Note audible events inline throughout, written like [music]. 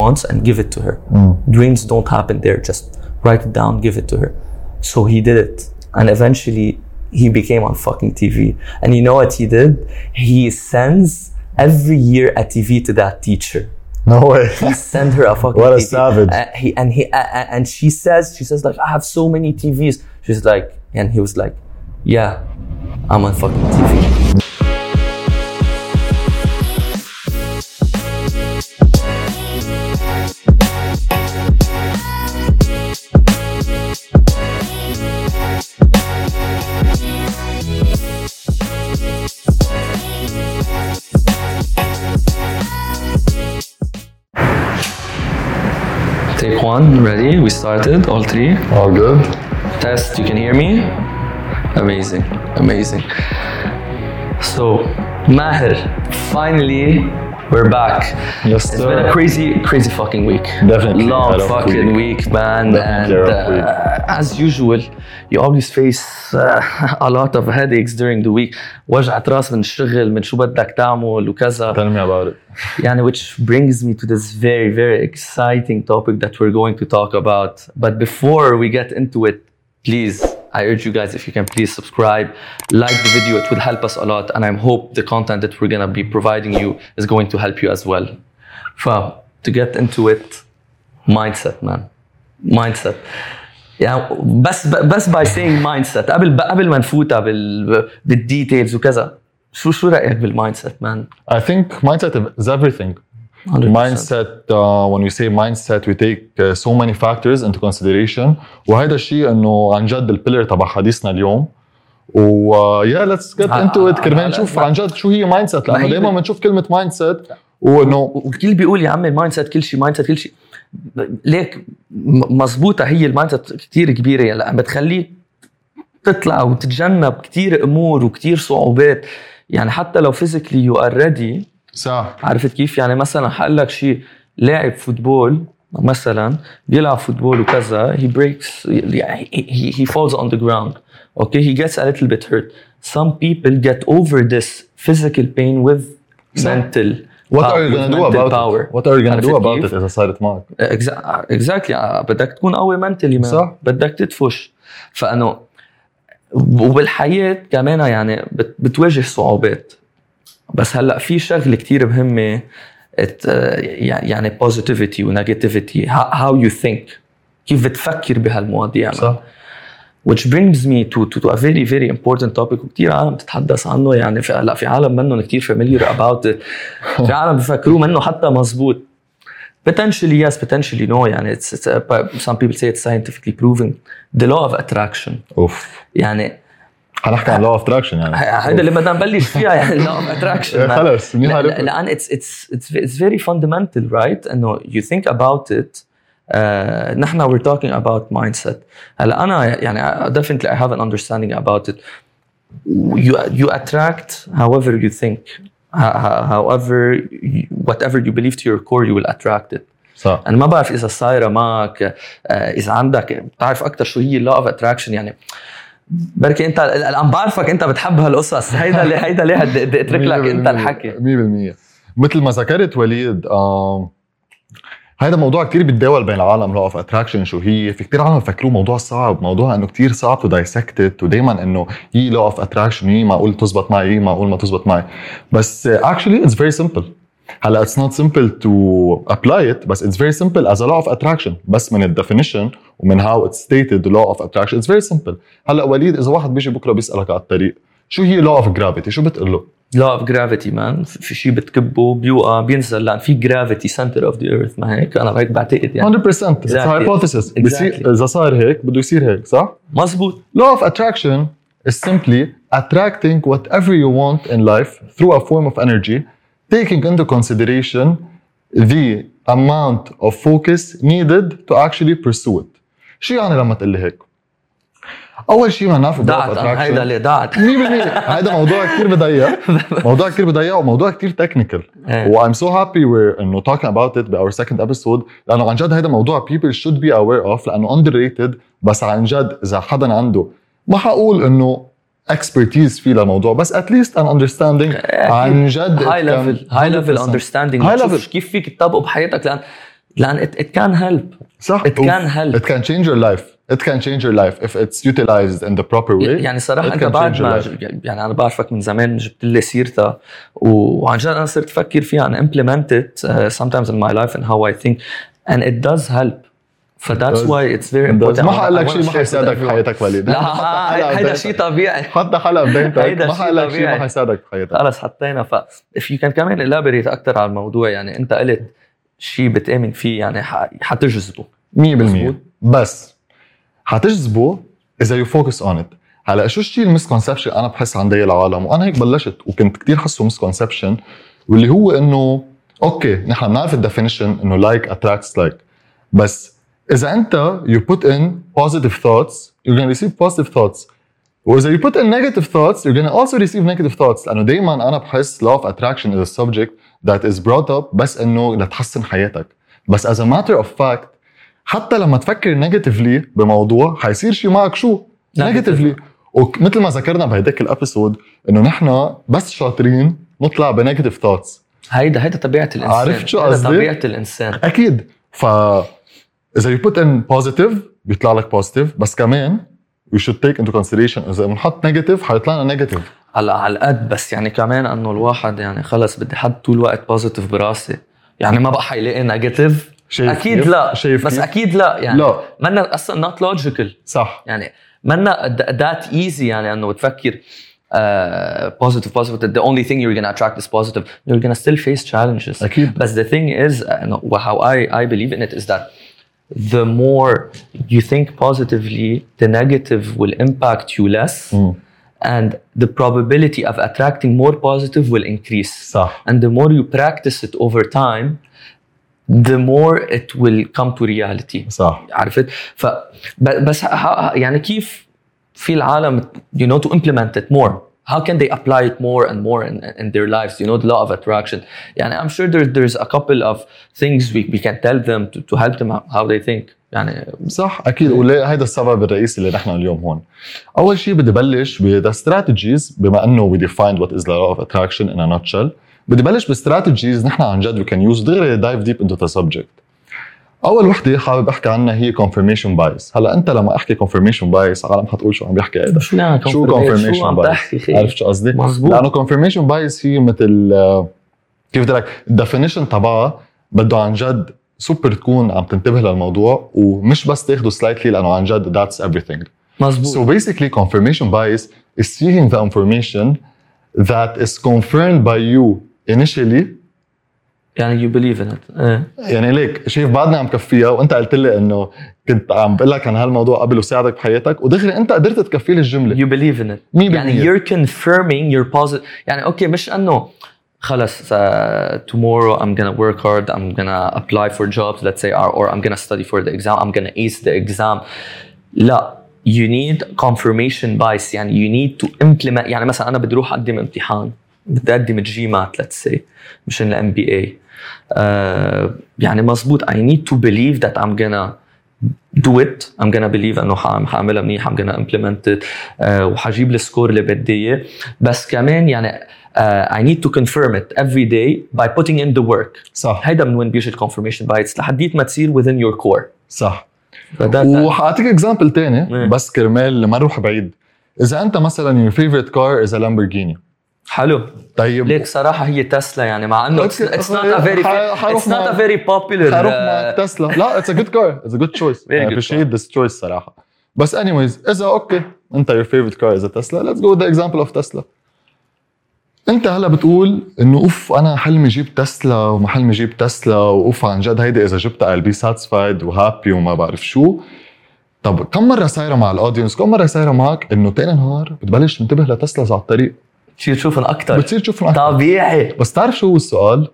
wants and give it to her. Dreams don't happen there. Just write it down, give it to her. So he did it, and eventually he became on fucking TV. And you know what he did? He sends every year a TV to that teacher. No way. He sent her a [laughs] fucking What a TV. savage. Uh, he and he uh, and she says she says like I have so many TVs. She's like and he was like, yeah, I'm on fucking TV. One, ready? We started, all three. All good. Test, you can hear me? Amazing, amazing. So, Maher, finally, we're back. Yes, It's sir. been a crazy, crazy fucking week. Definitely a Long rough fucking week. week, man. Definitely a and rough week. uh, as usual, you always face uh, [laughs] a lot of headaches during the week. وجعة راس من الشغل من شو بدك تعمل وكذا. Tell me about it. يعني which brings me to this very very exciting topic that we're going to talk about but before we get into it please I urge you guys if you can please subscribe like the video it will help us a lot and I hope the content that we're gonna be providing you is going to help you as well ف to get into it mindset man mindset يعني بس بس by saying mindset قبل قبل ما نفوتها بال بالديتيلز وكذا شو شو رايك بالمايند سيت مان I think mindset is everything. 100%. Mindset, uh, when we say mindset, we take uh, so many factors into consideration. وهذا الشيء إنه عن جد ال pillar تبع حديثنا اليوم. و uh, yeah let's get آه، into it. آه، كرمال آه، نشوف لا. عن جد شو هي mindset لأنه هي دائما بنشوف كلمة mindset وإنه والكل بيقول يا عمي ال mindset كل شيء mindset كل شيء. ليك م- مزبوطه هي ال mindset كثير كبيرة. يعني لأ، بتخليك تطلع وتتجنب كثير أمور وكثير صعوبات. يعني حتى لو physically you are ready صح. عرفت كيف؟ يعني مثلا حقول لك شيء لاعب football مثلا بيلعب football وكذا he breaks he he falls on the ground okay he gets a little bit hurt some people get over this physical pain with mental what are you gonna do about power. it what are you gonna do about it إذا صارت معك؟ Exactly. آه، بدك تكون قوي mentally صح. بدك تدفش. فانه وبالحياة كمان يعني بتواجه صعوبات. بس هلأ في شغلة كثير مهمة يعني positivity و negativity how you think كيف بتفكر بهالمواضيع صح. Which brings me to to, to a very very important topic وكثير عالم بتتحدث عنه. يعني في, لا في عالم منهم كثير familiar about it. في عالم بفكروه منه حتى مضبوط potentially yes potentially no. يعني it's, it's a, some people say it's scientifically proven. The law of attraction. أوف. يعني حنحكي عن law of attraction يعني هيدا اللي بدنا نبلش فيها يعني law of attraction إيه، man. خلص منيحة لا- عرفت. لان it's it's it's it's very fundamental right انه you think about it uh, نحن we're talking about mindset هلا انا يعني definitely I have an understanding about it you you attract however you think Ho- ho- however you, whatever you believe to your core you will attract it صح انا ما بعرف اذا صايره معك آه، اذا عندك بتعرف اكثر شو هي law of attraction يعني بركي انت الان بعرفك انت بتحب هالقصص. [laughs] هيدا اللي هيدا ليه بدي اترك لك انت الحكي. 100% مثل ما ذكرت وليد هذا موضوع كتير بيتداول بين العالم law of attraction شو هي؟ في كتير عالم بفكروه موضوع صعب موضوع إنه كتير صعب to dissect ودائما إنه هي law of attraction هي معقول تزبط معي هي معقول ما تزبط معي. بس actually it's very simple هلا اتس نوت سمبل تو ابلاي ات بس اتس فيري سمبل از ا لو اوف اتراكشن بس من الديفينيشن ومن هاو اتس ستيتد لو اوف اتراكشن اتس فيري سمبل هلا وليد اذا واحد بيجي بكره بيسالك على الطريق شو هي لو اوف جرافيتي شو بتقول له؟ law of gravity man في شيء بتكبه بيوقع بينزل لان في gravity center of the earth ما هيك انا هيك بعتقد يعني 100% it's a Exactly. hypothesis بصير Exactly. اذا صار هيك بده يصير هيك صح؟ مزبوط Law of attraction is simply attracting whatever you want in life through a form of energy, taking into consideration the amount of focus needed to actually pursue it. شو يعني لما تقول لي هيك؟ أول شيء ما of دعت هيدا اللي دعت 100% هذا موضوع كثير بضيق موضوع كثير بضيق وموضوع كثير technical إيه. و I'm so happy we're انه talking about it ب our second episode لأنه عن جد هذا موضوع people should be aware of لأنه underrated بس عن جد اذا حدا عنده ما حقول انه expertise في للموضوع بس at least an understanding عن جد high level high level understanding كيف فيك تطبقه بحياتك لأن لأن it can help صح. it can help it can change your life it can change your life if it's utilized in the proper way يعني صراحة أنت بعد ما يعني أنا بعرفك من زمان جبت لي سيرتها وعن جد أنا صرت أفكر فيها and implement sometimes in my life in how I think and it does help ف that's does. why it's very It does. important ما حقول لك شيء ما حيساعدك. بحياتك وليد لا هيدا. شيء طبيعي حتى حلقة بدايتك هيدا ما حقول لك شيء. ما حيساعدك بحياتك خلص حطينا ف if you can كمان elaborate أكثر على الموضوع يعني أنت قلت شيء بتآمن فيه يعني حتجذبه 100% مظبوط. بس حتجذبه إذا you focus on it هلا شو الشيء ال misconception أنا بحس عند العالم وأنا هيك بلشت وكنت كتير حسه misconception واللي هو إنه okay نحن بنعرف ال definition إنه like attracts like بس إذا أنت you put in positive thoughts you're gonna receive positive thoughts. وإذا you put in negative thoughts you're gonna also receive negative thoughts. لأنه دائما أنا بحس law of attraction is a subject that is brought up بس إنه لتحسن حياتك. بس as a matter of fact حتى لما تفكر negatively بموضوع حيصير شيء معك شو؟ Negative. Negatively ومثل ما ذكرنا بهيداك ال episode إنه نحن بس شاطرين نطلع ب negative thoughts هيدا هيدا طبيعة الإنسان. عرفت شو قصدي؟ طبيعة الإنسان. أكيد. ف اذا you put in positive بيطلع لك positive بس كمان we should take into consideration إذا بنحط negative حيطلع لنا negative هلا على القد بس يعني كمان إنه الواحد يعني خلص بدي حد طول الوقت positive براسي. يعني ما بقى حيلاقي نيجاتيف شايف أكيد؟ لا شايف بس كيف؟ أكيد لا يعني لا. منا أصلا نوت لوجيكال صح. يعني منا ذات ايزي يعني إنه تفكر بوزيتيف بوزيتيف the only thing you're gonna attract is positive. You're gonna still face challenges. أكيد. But the thing is, uh, no, how I, I believe in it is that the more you think positively, the negative will impact you less, مم. and the probability of attracting more positive will increase. صح And the more you practice it over time, the more it will come to reality. صح عرفت؟ ف ب- بس ه- ه- يعني كيف في العالم you know to implement it more how can they apply it more and more in, in their lives you know the law of attraction يعني I'm sure there's there's a couple of things we, we can tell them to, to help them how- how they think يعني صح اكيد ولا هيدا السبب الرئيسي اللي نحن اليوم هون اول شيء بدي بلش ب strategies بما انه we defined what is the law of attraction in a nutshell بدي بلش بستراتيجيز نحن عن جد we can use دغري dive deep into the subject أول وحدة حابب أحكي عنها هي confirmation bias. هلا أنت لما أحكي confirmation bias العالم حتقول شو عم بيحكي هيدا شو تحكي خي عرفت شو قصدي؟ مزبوط لأنه confirmation bias هي مثل آه، كيف بدي لك ال definition تبعها بده عن جد سوبر تكون عم تنتبه للموضوع ومش بس تاخده slightly لأنه عن جد that's everything. مزبوط So basically, confirmation bias is seeking the information that is confirmed by you initially يعني يو بليف ان ات يعني ليك شايف بعدني عم كفيها وانت قلت لي إنه كنت عم بقول لك عن هالموضوع قبل وساعدك بحياتك ودغري انت قدرت تكفي لي الجمله يو بليف ان ات يعني يور كونفيرمينج يور بوزيت يعني أوكي مش إنه خلص تومورو tomorrow غانا ورك هارد hard غانا ابلاي فور جوبز jobs سي اور or, غانا ستدي فور ذا اكزام the غانا I'm ذا اكزام لا you need confirmation bias يعني you need to implement يعني مثلا أنا بدي أروح أقدم امتحان. بدي اقدم GMAT let's say مشان ال MBA يعني مزبوط I need to believe that I'm gonna do it. I'm gonna believe إنه حاعملها منيح I'm gonna implement it. آه، وحجيب ال score اللي بدي إياه. بس كمان يعني آه، I need to confirm it every day by putting in the work. صح. هيدا من وين بيجي ال confirmation bias لحديت ما تصير within your core. صح. وحأعطيك example تاني إيه. بس كرمال ما نروح بعيد. إذا أنت مثلا your favorite car is a Lamborghini. حلو. طيب. ليك صراحة هي تسلا يعني مع إنه very ح- حروح it's not a معك. very popular حروح آه، معك تسلا. لا it's a good car it's a good choice good [laughs] appreciate this choice صراحة. بس anyways إذا okay أنت favorite car is a تسلا go with the example of تسلا. أنت هلا بتقول إنه أوف أنا حلمي جيب تسلا وما حلمي جيب تسلا وأوف عن جد هيدي إذا جبتها be satisfied و happy وما بعرف شو. طب كم مرة صايرة مع ال audience كم مرة صايرة معك إنه تاني نهار بتبلش تنتبه لتسلا على الطريق؟ بتصير تشوفهم أكثر بتصير تشوفهم أكثر طبيعي. بس تعرف شو هو السؤال؟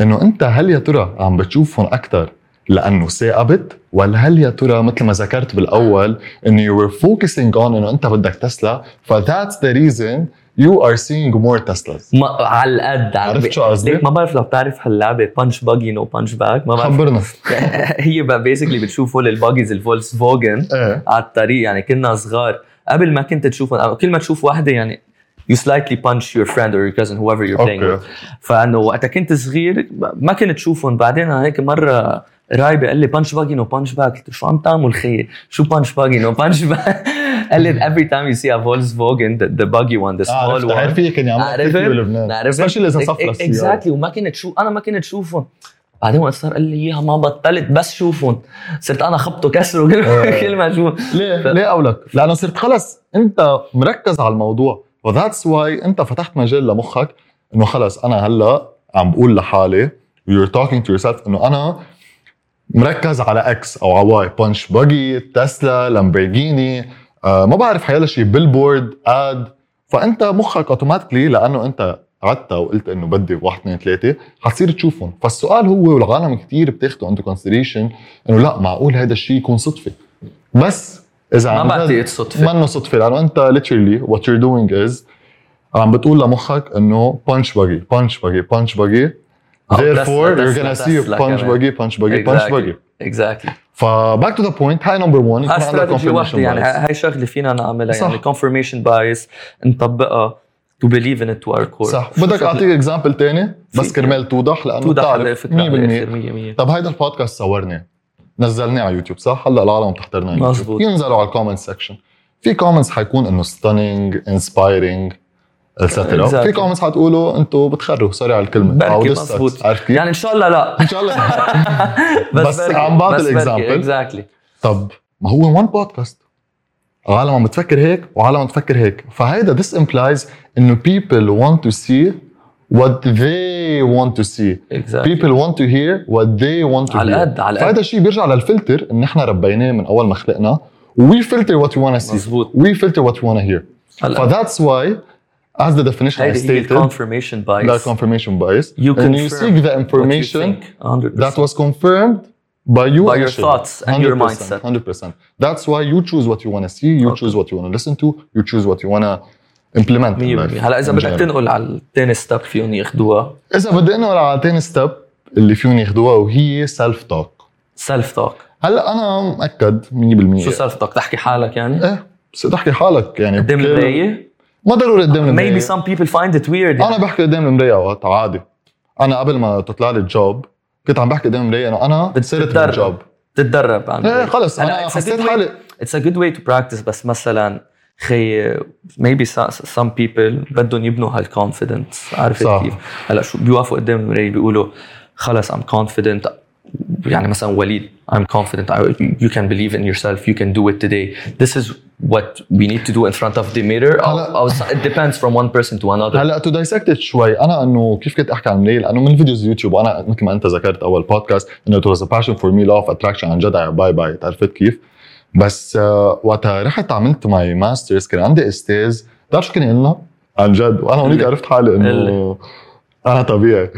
إنه أنت هل يا ترى عم بتشوفهم أكثر لأنه ثاقبت؟ ولا هل يا ترى مثل ما ذكرت بالأول إنه you were focusing on إنه أنت بدك تسلا؟ ف that's the reason you are seeing more Teslas. ما على القد. عرفت شو قصدي؟ ما بعرف لو بتعرف هاللعبة punch buggy no punch back ما بعرف. خبرنا. [laughs] هي بيسكلي بتشوف هول الباجيز الفولكس فوجن على الطريق. يعني كنا صغار. قبل ما كنت تشوفهم كل ما تشوف واحدة يعني you slightly punch your friend or your cousin whoever you're playing أوكي with. فأنه وقتها كنت صغير ما كنت تشوفهم. بعدين أنا هيك مرة رايبة قال لي بانش باجي نو بانش باك قلت شو عم تعمل خيي شو بانش باجي نو بانش باك قال لي every time you see a Volkswagen the, the buggy one the small عرفت one. عارف فيك يعمل عرفت؟ بلبنان. عرفت؟ إذا صفرة السيارة اكزاكتلي وما كنت شو أنا ما كنت شوفهم بعدين وقت صار قال لي إياها ما بطلت بس شوفهم. صرت أنا خبطه كسره كل آه. [laughs] ما أشوف. ليه؟ ف- ليه قولك؟ لأنه صرت خلص أنت مركز على الموضوع. و that's why انت فتحت مجال لمخك انه خلص أنا هلا عم بقول لحالي you're talking to yourself انه أنا مركز على X أو على Y punch buggy تسلا لامبرجيني آه ما بعرف حيلا شيء billboard ad فانت مخك automatically لأنه انت قعدت وقلت انه بدي واحد اثنين ثلاثة حتصير تشوفهم. فالسؤال هو والعالم كثير بتاخده into consideration انه لا معقول هذا الشيء يكون صدفة. بس إذا ما بعتقد صدفة. منه صدفة لأنه أنت literally what you're doing is عم بتقول لمخك إنه punch buggy punch buggy punch buggy. أو therefore you're gonna see punch buggy punch buggy punch buggy. exactly ف back to the point هاي number 1 هاي استراتيجي وحده يعني هاي شغلة فينا نعملها. يعني confirmation bias نطبقها. Believe in it to our core. صح. بدك؟ أعطيك example تاني بس كرمال توضح لأنه توضح على بتعرف الفكرة على 100% الآخر 100% طب هيدا البودكاست صورناه نزلناه على يوتيوب صح؟ هلأ العالم بتحضرنا على يوتيوب. ينزلوا على ال comment section في comments حيكون إنه stunning inspiring et cetera Exactly. في comments حتقولوا أنتم بتخروا sorry على الكلمة بركي. مزبوط. يعني إن شاء الله لا إن شاء الله [laughs] بس بركي- عم بعطي بس ال example. exactly طب ما هو one podcast عالم عم بتفكر هيك وعالم عم تفكر هيك فهيدا this implies إنه people want to see what they want to see اكزاكتلي people want to hear what they want to على hear قد- على قد. فهذا الشيء بيرجع للفلتر ان احنا ربيناه من اول ما خلقنا we filter what we want to see مزبوط. we filter what we want to hear هلا فذاتس why as the definition I هيدي هي stated confirmation bias that confirmation bias You and you confirm seek the what you information think 100%. that was confirmed by you By your initially. thoughts and your 100%, mindset. 100% that's why you choose what you want to see you Okay. choose what you want to listen to you choose what you want to implement. in 100% life هلا إذا بدك. تنقل على الثاني ستيب فيهم ياخذوها إذا بدي أنقل على تاني ستيب اللي فيهم ياخذوها وهي سيلف توك self talk هلا أنا مأكد 100% شو self talk تحكي حالك يعني؟ إيه بس تحكي حالك يعني. قدام المراية؟ ما ضروري قدام المراية. Maybe some people find it weird أنا بحكي قدام المراية اوقات عادي. أنا قبل ما تطلع لي ال job كنت عم بحكي قدام المراية إنه أنا صرت. بال job. تتدرب عن إيه خلص. أنا a حسيت حالي. It's a good way to practice بس مثلا خي maybe some people بدهم يبنوا هال confidence عرفت كيف؟ هلأ شو بيوقفوا قدام المراية بيقولوا خلص I'm confident يعني مثلا وليد I'm confident you can believe in in yourself. You can do it today. This is what we need to do in front of the mirror. هلا it depends from one person to another. هلأ to dissect شوي أنا إنه كيف كنت أحكي عن ليل لأنه من videos ال YouTube وأنا مثل ما أنت ذكرت أول بودكاست إنه it was passion for me me law of عن جد باي buy عرفت كيف؟ بس uh, وقتها رحت عملت معي masters كان عندي أستاذ بتعرف شو كان يقول لنا؟ عن جد. وأنا هونيك عرفت حالي إنه أنا طبيعي.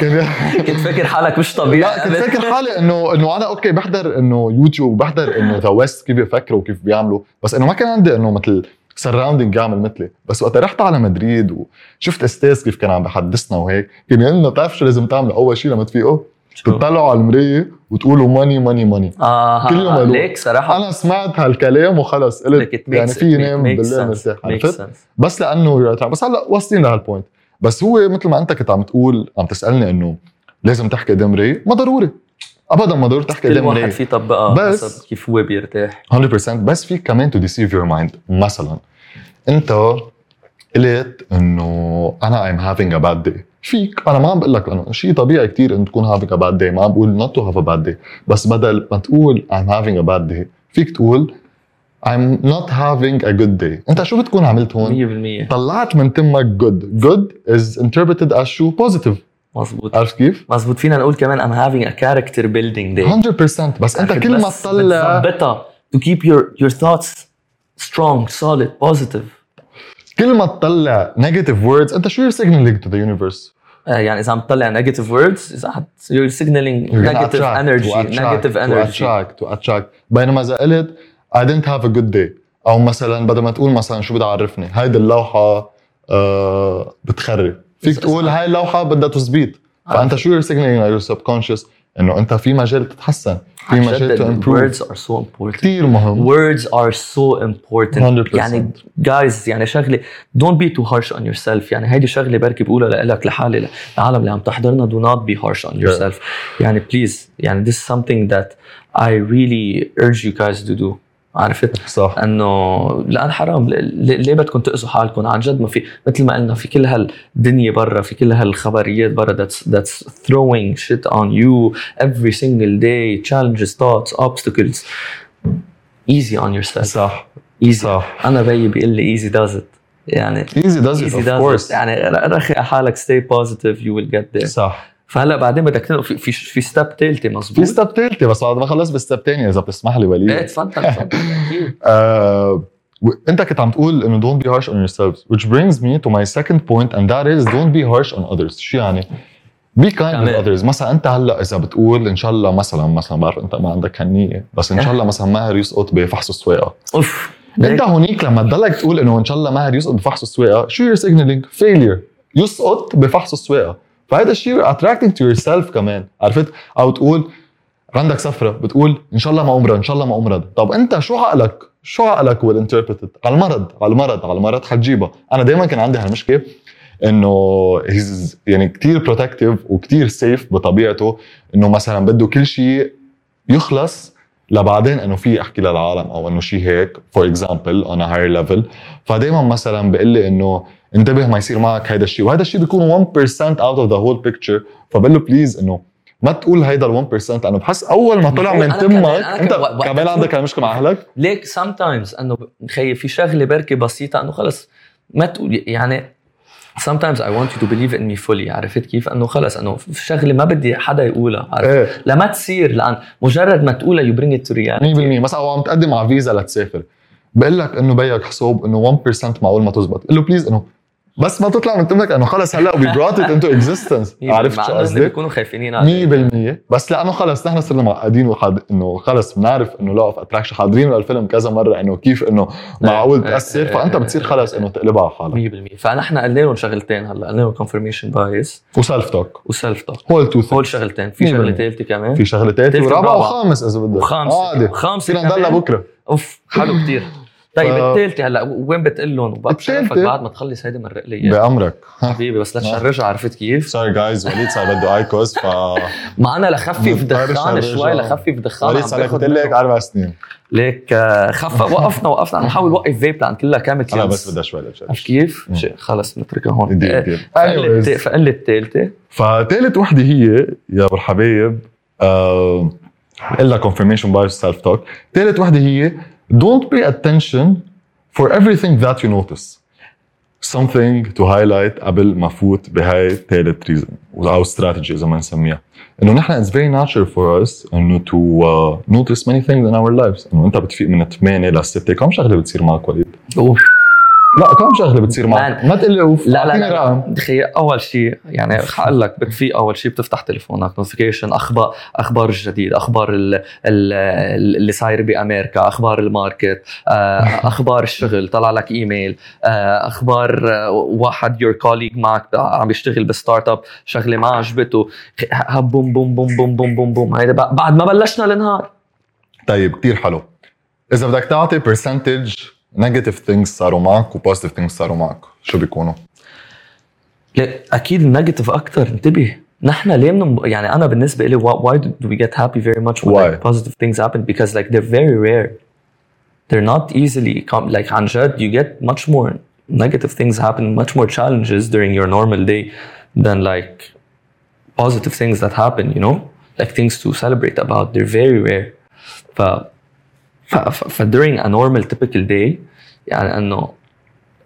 كان [laughs] كنت فاكر حالك مش طبيعي. لا كنت فاكر حالي انه إنه أنا okay بحضر إنه يوتيوب بحضر إنه the West كيف بيفكروا وكيف بيعملوا. بس إنه ما كان عندي إنه مثل surrounding يعمل مثلي. بس وقت رحت على مدريد وشفت أستاذ كيف كان عم بحدثنا وهيك. كان يقول لنا بتعرف شو لازم تعملوا؟ أول شيء لما تفيقوا؟ تطلعوا على المراية وتقولوا money money money آه كل يوم قالوا. ليك صراحة. أنا سمعت هالكلام وخلص قلت يعني في نام بالله مرتاح عرفت. بس لأنه بس هلأ واصلين لهال point بس هو مثل ما أنت كنت عم تقول عم تسألني إنه لازم تحكي قدام مراية؟ ما ضروري. ابدا ما ضروري تحكي كل قدام واحد مراية. فيه طبقها بس- حسب كيف هو بيرتاح. 100% بس فيك كمان to deceive your mind مثلا أنت قلت إنه أنا I'm having a bad day فيك. أنا ما عم بقول لك إنه شيء طبيعي كتير إنه تكون having a bad day ما عم بقول not to have a bad day بس بدل ما تقول I'm having a bad day فيك تقول I'm not having a good day. أنت شو بتكون عملت هون؟ 100% طلعت من تمك good. Good is interpreted as شو؟ positive. مزبوط عرفت كيف؟ مزبوط فينا نقول كمان I'm having a character building day. 100% بس أنت كل ما تطلع بتظبطها to keep your your thoughts strong solid positive. كل ما تطلع negative words أنت شو you're signaling to the universe؟ يعني إذا عم تطلع negative words إذا you're signaling negative energy negative energy to attract to attract بينما إذا قلت I didn't have a good day أو مثلا بدل ما تقول مثلا شو بدها عرفني هيدي اللوحة آه بتخرب. فيك تقول هاي اللوحة بدها تثبيت فأنت شو you're signaling your subconscious إنه أنت في مجال تتحسن. في مجال to improve. words are so important كثير مهم words are so important 100%. يعني guys يعني شغله don't be too harsh on yourself يعني هيدي شغله بركي بقولها لك لحالي العالم اللي عم تحضرنا do not be harsh on yourself يعني please يعني this is something that I really urge you guys to do عرفت؟ صح انه لأن حرام ليه بدكم تاذوا حالكم عن جد ما في مثل ما قلنا في كل هالدنيا برا في كل هالخبريات برا that's that's throwing shit on you every single day challenges thoughts obstacles easy on yourself صح easy صح أنا بيي بيقول لي easy does it يعني easy does it easy of does course it يعني رخي على حالك stay positive you will get there صح فهلا بعدين بدك تنقل في في في step ثالثه في مزبوط step ثالثه بس بعد ما خلص بالستيب ثانية إذا بتسمح لي وليد. إيه تفضل تفضل. [laughs] آه، أنت كنت عم تقول إنه don't be harsh on yourselves which brings me to my second point and that is don't be harsh on others. شو يعني؟ Be kind with تمام. others. مثلا أنت هلأ إذا بتقول إن شاء الله مثلا مثلا بعرف أنت ما عندك هالنيه بس إن شاء الله مثلا ماهر يسقط بفحص السواقه أوف. أنت هونيك لما تضلك تقول إنه إن شاء الله ماهر يسقط بفحص السواقه شو you're signaling failure. يسقط بفحص السواقه فهذا الشيء attracting to yourself كمان. عرفت؟ أو تقول عندك سفرة بتقول إن شاء الله ما أمرض إن شاء الله ما أمرض. طب أنت شو عقلك؟ شو عقلك على المرض على المرض على المرض حتجيبها أنا دائما كان عندي هالمشكلة إنه he's يعني كثير protective وكثير safe بطبيعته إنه مثلا بده كل شيء يخلص لبعدين إنه في أحكي للعالم أو إنه شيء هيك. for example on higher level فدائما مثلا بقول لي إنه انتبه ما يصير معك هيدا الشيء. وهذا الشيء بيكون 1% out of the whole picture. فبقول له بليز إنه ما تقول هيدا ال 1% لأنه بحس أول ما طلع من تمك أنت كمان عندك هالمشكلة مع أهلك؟ ليك sometimes إنه خيي في شغلة بركي بسيطة إنه خلص ما تقول يعني sometimes I want you to believe in me fully. عرفت كيف؟ إنه خلص إنه في شغلة ما بدي حدا يقولها. عرفت؟ إيه. لما تصير. لأن مجرد ما تقولها you bring it to reality. 100% مثلا عم تقدم على فيزا لتسافر. بقول لك إنه بيك حساب إنه 1% معقول ما تزبط. قل له please إنه بس ما تطلع من تمك أنه خلص هلأ we brought it into existence. [laughs] عرفت شو قصدي؟ بيكونوا خايفين عليه 100% بس لأنه خلص نحن صرنا معقدين وحد إنه خلص بنعرف إنه law of attraction حاضرين للفيلم كذا مرة إنه كيف إنه معقول إيه، تأثر. إيه، فأنت إيه، بتصير إيه، خلص إيه. إنه تقلبها على حالك. 100% فنحن قلنا لهم شغلتين هلأ. قلنا لهم confirmation bias. و self talk و self talk هول two هول شغلتين. في 100%. شغلة ثالثه كمان. في شغلة ثالثه ورابعة. وخامس إذا بدك. وخامسة عادي. وخامسه فينا نضلها. بكرة. أوف حلو كتير. طيب ف- الثالثه هلأ وين بتقول لهم؟ بشرفك بعد ما تخلص هيدي مرق لي إياها. بأمرك. حبيبي بس لا [laughs] تشرجها عرفت كيف؟ sorry guys وليد صار بده IQOS ف ما أنا لخفف [laughs] دخان. شوي لخفف دخان وليد صار قلت لك. أربع سنين. ليك آه، خف وقفنا وقفنا. عم نحاول نوقف فيب لأن كلها كامت أنا بس بدها شوي. عرفت كيف؟ خلص نتركها هون. Anyways. فقلت الثالثه فثالث وحدة هي يا أبو الحبايب إلا confirmation bias self talk ثالث وحدة هي don't pay attention for everything that you notice something to highlight قبل ما فوت بهاي ثالث reason او strategy اذا ما نسميها انه نحن it's very natural for us انه to uh, notice many things in our lives انه انت بتفيق من 8 ل 6 كم شغله بتصير معك وليد؟ لا كم شغلة بتصير معك؟ ما تقول لي اوف لا لا لا. تخيل أول شيء يعني حقول لك بتفيق أول شيء بتفتح تليفونك notification أخبار أخبار الجديد أخبار ال ال اللي صاير بأمريكا أخبار ال market آه، أخبار الشغل طلع لك إيميل آه، أخبار آه، واحد your colleague معك عم يشتغل ب startup شغلة ما عجبته بوم بوم بوم بوم بوم بوم بوم هيدا بعد ما بلشنا النهار طيب كتير حلو إذا بدك تعطي percentage negative things صاروا معك و positive things صاروا معك شو بيكونوا؟ لا أكيد ال negative أكثر انتبه نحن ليه من يعني أنا بالنسبة لي why, do we get happy very much when Why? like, positive things happen because like they're very rare they're not easily come like عن جد you get much more negative things happen much more challenges during your normal day than like positive things that happen you know like things to celebrate about they're very rare ف ف, during a normal typical day يعني انه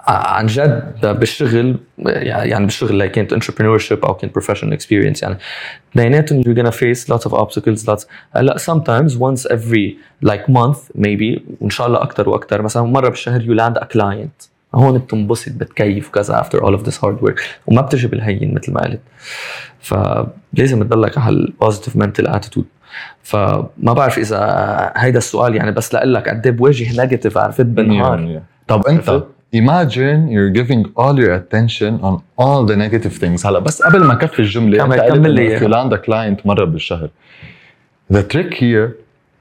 عن جد بالشغل يعني بالشغل like كانت entrepreneurship أو كانت professional experience يعني اثنيناتهم you're gonna face lots of obstacles lots هلا sometimes once every like month maybe وإن شاء الله أكثر وأكثر مثلا مره بالشهر you land a client هون بتنبسط بتكيف كذا after all of this hard work وما بتجي بالهين مثل ما قلت فلازم تضلك على ال positive mental attitude فما بعرف اذا هيدا السؤال يعني بس لاقول لك قد إيه بواجه negative عرفت بالنهار طب انت imagine you're giving all your attention on all the negative things هلا بس قبل ما كفي الجمله كمل- انت كمل لي a client مره بالشهر the trick here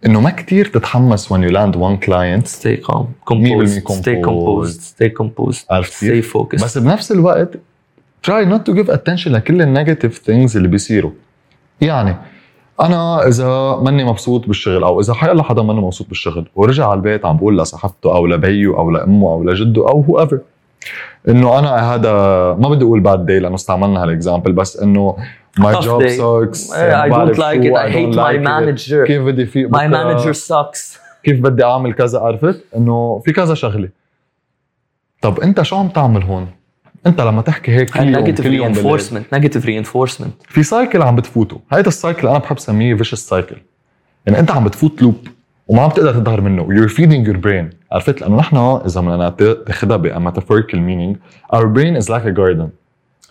انه ما كتير تتحمس when you land one client stay calm composed 100% stay composed stay composed عرفت stay focused بس بنفس الوقت try not to give attention لكل ال negative things اللي بيصيروا يعني أنا إذا ماني مبسوط بالشغل أو إذا حيلا حدا منه مبسوط بالشغل ورجع على البيت عم بقول لصاحبته أو لبيه أو لأمه أو لجده أو whoever إنه أنا هذا ما بدي أقول باد داي لأنه استعملنا هالاكزامبل بس إنه don't like شو، it. I hate don't my like it. manager. كيف بدي my بكرة، manager sucks. كيف بدي أعمل كذا؟ عرفت؟ إنه في كذا شغلة. طب أنت شو عم تعمل هون؟ انت لما تحكي هيك في نيجاتيف رينفورسمنت نيجاتيف ري انفورسمنت في سايكل عم بتفوته. هيدا السايكل أنا بحب اسميه فيشس سايكل يعني أنت عم بتفوت لوب وما عم تقدر تظهر منه. ار فيدينج يور برين عرفت؟ لأنه نحن إذا بدنا ناخذها ب metaphorical meaning our brain is like a garden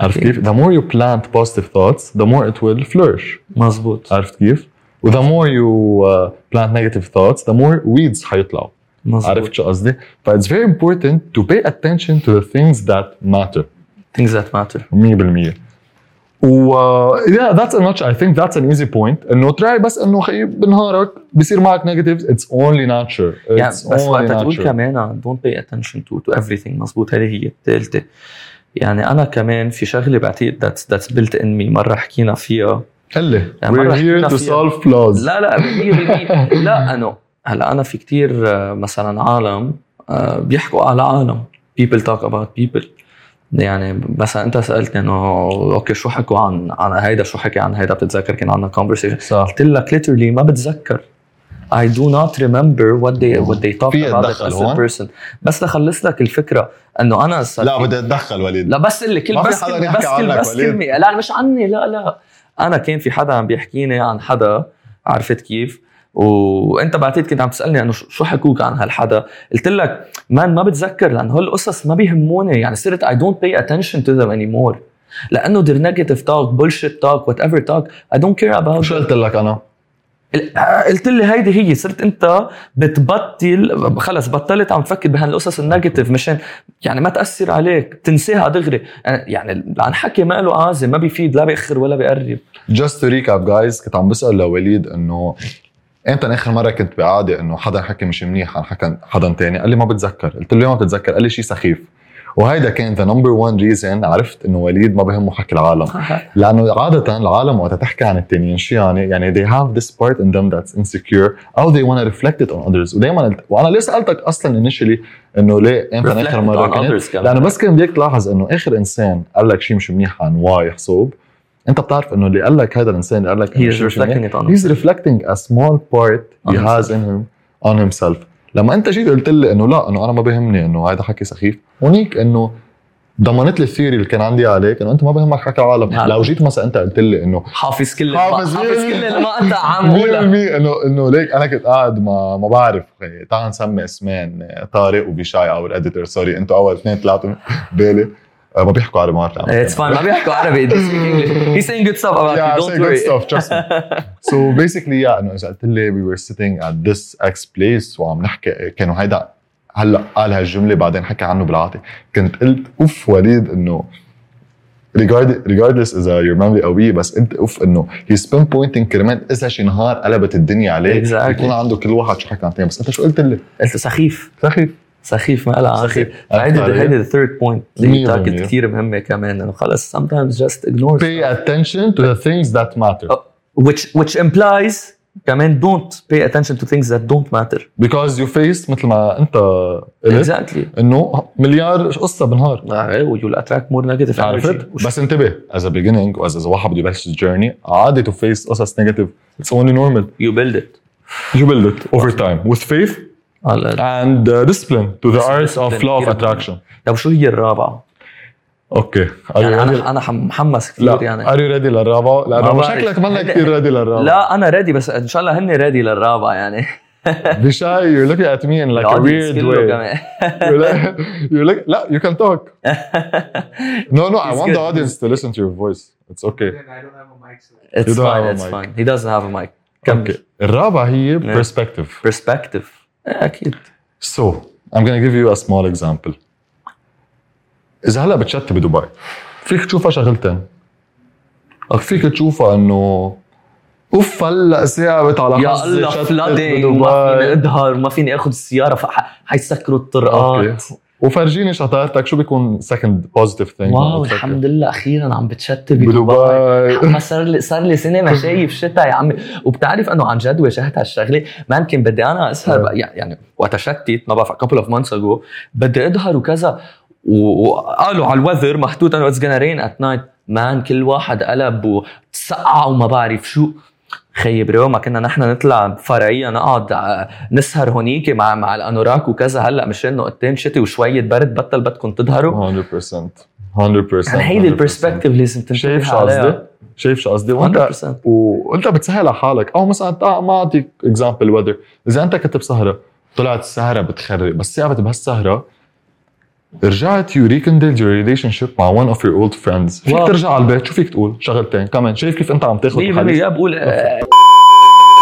عرفت كيف؟ The more you plant positive thoughts, the more it will flourish. مزبوط عرفت كيف؟ و the more you plant negative thoughts the more weeds حيطلعوا. مزبوط عرفت شو قصدي؟ ف it's very important to pay attention to the things that matter things that matter 100% و uh, yeah that's a much I think that's an easy point انه try بس انه خيي بنهارك بصير معك negatives it's only nature يعني it's بس only وقتها تقول كمان don't pay attention to to everything مزبوط هذه هي الثالثة يعني أنا كمان في شغلة بعتقد that's that's built in me مرة حكينا فيها قل لي يعني we're here to solve flaws لا لا 100% لا انه هلا أنا في كتير آه، مثلا عالم آه، بيحكوا على عالم. People talk about people. يعني مثلا أنت سألتني إنه أوكي شو حكوا عن عن هيدا؟ شو حكي عن هيدا؟ بتتذكر كان عندنا conversation. صح. قلت لك literally ما بتذكر. I do not remember what they what they talk في about it as a person. بس لخلص لك الفكرة إنه أنا لا بدي أتدخل وليد. لا بس اللي كل بس يحكي بس عنك بس. كلمة. لا مش عني لا لا. أنا كان في حدا عم بيحكيني عن حدا عرفت كيف؟ وانت بعتقد كنت عم تسألني انه شو حكوك عن هالحدا؟ قلت لك مان ما بتذكر لأن هول القصص ما بيهموني. يعني صرت I don't pay attention to them anymore. لأنه they're negative talk bullshit talk whatever talk I don't care about شو قلت لك أنا؟ قلت لي هيدي هي صرت انت بتبطل خلص بطلت عم تفكر بهالقصص ال negative مشان يعني ما تأثر عليك تنساها دغري. يعني عن حكي ما له عازم ما بيفيد لا بيأخر ولا بيقرب. Just to recap guys كنت عم بسأل لوليد إنه إمتى؟ آخر مرة كنت بقعده إنه حدا حكى مش منيح عن حكى حدا تاني. قال لي ما بتذكر. قلت له ما بتتذكر قال لي شيء سخيف. وهيدا كان the number 1 reason عرفت إنه وليد ما بهمه حكي العالم. لأنه عادة العالم وقت تحكي عن التانيين شو يعني يعني they have this part in them that's insecure أو they want to reflect it on others. ودائما وأنا ليه سألتك أصلا initially إنه ليه إمتى Reflect اخر مرة كنت. لأنه بس كان بدك تلاحظ إنه آخر إنسان قال لك شيء مش منيح عن واي حسوب أنت بتعرف إنه اللي قال لك هذا الإنسان اللي قال لك منيح، reflecting he's reflecting a small part he On has in him on himself. لما أنت جيت قلت لي إنه لا إنه أنا ما بهمني إنه هذا حكي سخيف هونيك إنه ضمنت لي ال theory اللي كان عندي عليك إنه أنت ما بهمك حكي العالم. نعم. لو جيت مثلا أنت قلت لي إنه حافظ كل حافظ حافظ كل المقطع عم قولها 100% إنه إنه ليك أنا كنت قاعد ما ما بعرف. خي، تعال نسمي اسمين. طارق وبيشاي أو ال editor sorry أنتوا أول اثنين طلعتوا بالي. ما بيحكوا عربي ما بعرف It's fine. ما بيحكوا عربي. They speak English. He's saying good stuff about Yeah, you don't good worry. stuff, trust me. [laughs] So basically yeah إنه إذا قلت لي we were sitting at this X place وعم نحكي كانوا هيدا هلأ قال هالجملة بعدين حكى عنه بالعاطي كنت قلت أوف وليد إنه regard- regardless إذا your memory قويه بس انت أوف إنه he's pinpointing كرمال إذا شي نهار قلبت الدنيا عليه. Exactly. يكون عنده كل واحد شو حكى عن الثاني بس أنت شو قلت لي؟ قلت سخيف. سخيف. سخيف ما لها سخيف. هيدي. هيدي the third point اللي بالمية. كثير مهمه كمان انه خلص sometimes just ignore pay attention to the things that matter Oh. which which implies كمان don't pay attention to things that don't matter because you face مثل ما انت قلت exactly انه مليار قصه بالنهار uh, you'll attract more negative عرفت بس انتبه as a beginning واذا اذا واحد بده يبلش ال journey عادي to face قصص negative it's only normal you build it you build it over time with faith and uh, discipline to the art of Discipline law of كتير attraction طب شو هي الرابعه؟ اوكي are you يعني ready انا انا حم- محمس كثير لا يعني are you ready للرابعه لانه ما بعرف. شكلك منك هيدا- كثير ريدي للرابعه لا انا ريدي بس ان شاء الله هن ريدي للرابعه يعني [laughs] بشاي you're looking at me in like a الaudience weird كله way [laughs] كمان you're like, you're like لا you can talk [laughs] no no I He's want good. the audience to listen to your voice it's okay Then I don't have a mic, so It's You don't fine have a it's mic. fine he doesn't have a mic كمل okay الرابعه هي Yeah. perspective perspective أكيد So, I'm gonna give you a small example. إذا هلا بتشتي بدبي فيك تشوفها شغلتين. فيك تشوفها إنه أوف هلا ثابت على يا الله flooding. وما فيني اظهر وما فيني أخذ السياره فحيسكروا الطرقات أوكي وفرجيني شطارتك شو بيكون second positive thing wow الحمد لله أخيرا عم بتشتت بدبي. [laughs] صار لي صار لي سنة ما شايف شتاء يا عمي. وبتعرف إنه عن جد واجهت هالشغلة. ما يمكن بدي أنا أسهر يعني وقت شتت ما بعرف couple of months اجو بدي اظهر وكذا. وقالوا على ال weather محطوط انه it's rain at night man كل واحد قلب وتسقع وما بعرف شو. خيي bro ما كنا نحن نطلع فرعية نقعد ع- نسهر هونيك مع مع الأنوراك وكذا هلأ مشان نقطتين شتي وشوية برد بطل بدكم تظهروا 100% 100% يعني هيدي 100%. ال perspective لازم تنتبه شايف شو. قصدي؟ شايف شو قصدي؟ وانت 100% وأنت بتسهل على حالك أو مثلا تع- ما أعطيك example weather إذا أنت كنت بسهرة طلعت السهره بتخرب بس ثابت بهالسهرة رجعت you rekindle your relationship مع one of your old friends فيك wow. ترجع على البيت؟ شو فيك تقول؟ شغلتين. كمان شايف كيف انت عم تاخذ 100% يا بقول آه،